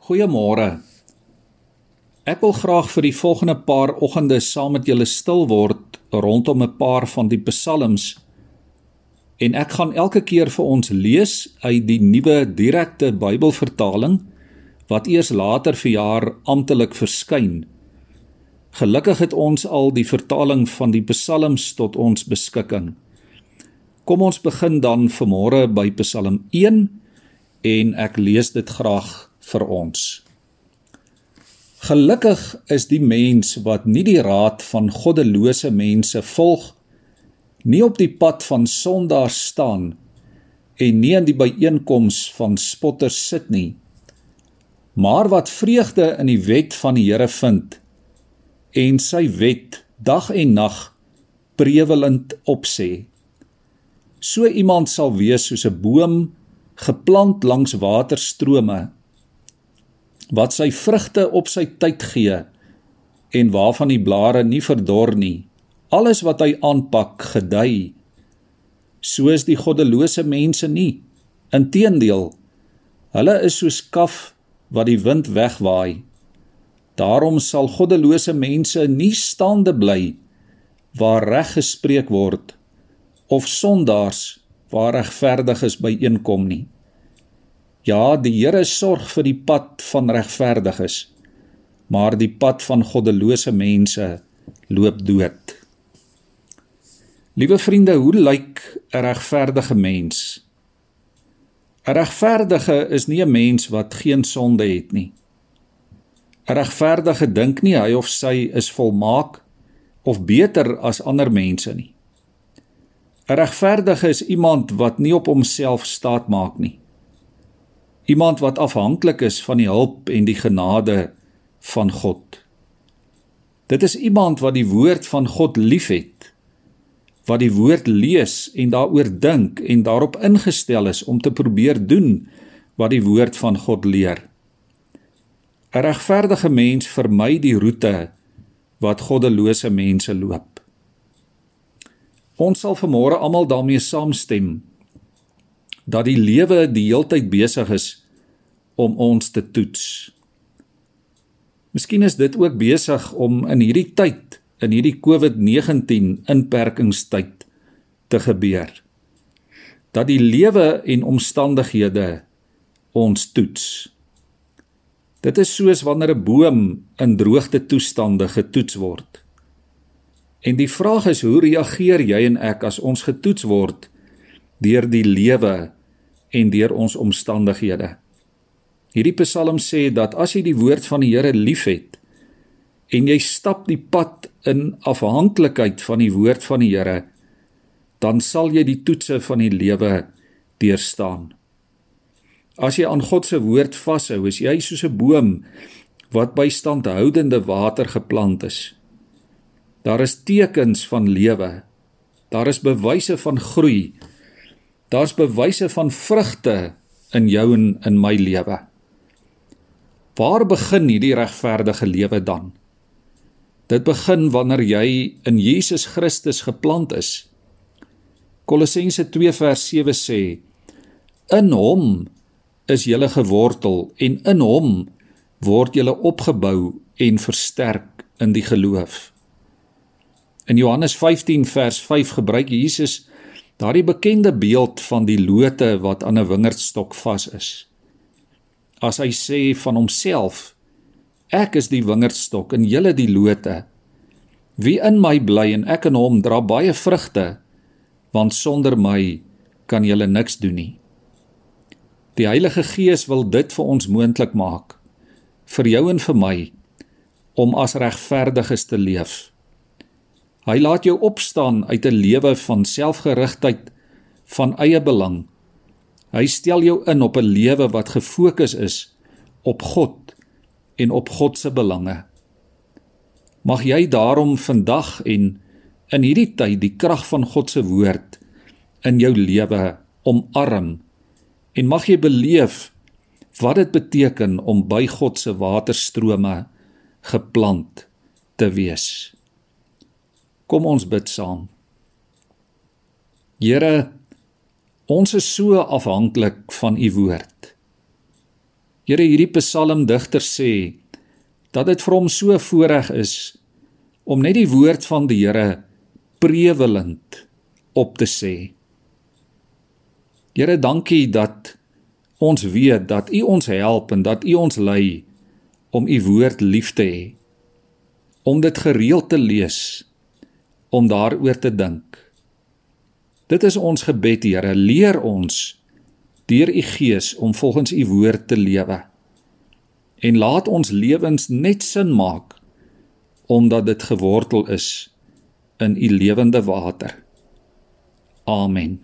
Goeiemôre. Ek wil graag vir die volgende paar oggende saam met julle stil word rondom 'n paar van die psalms. En ek gaan elke keer vir ons lees uit die nuwe direkte Bybelvertaling wat eers later verjaar amptelik verskyn. Gelukkig het ons al die vertaling van die psalms tot ons beskikking. Kom ons begin dan vanmôre by Psalm 1 en ek lees dit graag vir ons. Gelukkig is die mens wat nie die raad van goddelose mense volg, nie op die pad van sondaars staan en nie in die byeenkoms van spotters sit nie, maar wat vreugde in die wet van die Here vind en sy wet dag en nag prevelend opsê. So iemand sal wees soos 'n boom geplant langs waterstrome wat sy vrugte op sy tyd gee en waarvan die blare nie verdor nie. Alles wat hy aanpak, gedei. So is die goddelose mense nie. Inteendeel, hulle is soos kaf wat die wind wegwaai. Daarom sal goddelose mense nie staande bly waar reg gespreek word of sondaars waar regverdiges byeenkom nie. Ja, die Here sorg vir die pad van regverdiges, maar die pad van goddelose mense loop dood. Liewe vriende, hoe lyk 'n regverdige mens? 'n Regverdige is nie 'n mens wat geen sonde het nie. 'n Regverdige dink nie hy of sy is volmaak of beter as ander mense nie. 'n Regverdige is iemand wat nie op homself staat maak nie iemand wat afhanklik is van die hulp en die genade van God. Dit is iemand wat die woord van God liefhet, wat die woord lees en daaroor dink en daarop ingestel is om te probeer doen wat die woord van God leer. 'n Regverdige mens vermy die roete wat goddelose mense loop. Ons sal vanmôre almal daarmee saamstem dat die lewe die heeltyd besig is om ons te toets. Miskien is dit ook besig om in hierdie tyd, in hierdie COVID-19 inperkingstyd te gebeur. Dat die lewe en omstandighede ons toets. Dit is soos wanneer 'n boom in droogte toestande getoets word. En die vraag is hoe reageer jy en ek as ons getoets word deur die lewe en deur ons omstandighede. Hierdie Psalm sê dat as jy die woord van die Here liefhet en jy stap die pad in afhanklikheid van die woord van die Here, dan sal jy die toetse van die lewe deurstaan. As jy aan God se woord vashou, is jy soos 'n boom wat by standhoudende water geplant is. Daar is tekens van lewe. Daar is bewyse van groei Daar's bewyse van vrugte in jou en in my lewe. Waar begin hierdie regverdige lewe dan? Dit begin wanneer jy in Jesus Christus geplant is. Kolossense 2 vers 7 sê: In hom is jy gewortel en in hom word jy opgebou en versterk in die geloof. In Johannes 15 vers 5 gebruik Jesus Daardie bekende beeld van die lote wat aan 'n wingerdstok vas is. As hy sê van homself: Ek is die wingerdstok en julle die lote. Wie in my bly en ek in hom dra baie vrugte, want sonder my kan julle niks doen nie. Die Heilige Gees wil dit vir ons moontlik maak vir jou en vir my om as regverdiges te leef. Hy laat jou opstaan uit 'n lewe van selfgerigtheid, van eie belang. Hy stel jou in op 'n lewe wat gefokus is op God en op God se belange. Mag jy daarom vandag en in hierdie tyd die krag van God se woord in jou lewe omarm en mag jy beleef wat dit beteken om by God se waterstrome geplant te wees. Kom ons bid saam. Here, ons is so afhanklik van u woord. Here, hierdie psalmdigter sê dat dit vir hom so voorreg is om net die woord van die Here prevelend op te sê. Here, dankie dat ons weet dat U ons help en dat U ons lei om U woord lief te hê. Om dit gereeld te lees, om daaroor te dink. Dit is ons gebed, Here, leer ons deur U Gees om volgens U woord te lewe. En laat ons lewens net sin maak omdat dit gewortel is in U lewende water. Amen.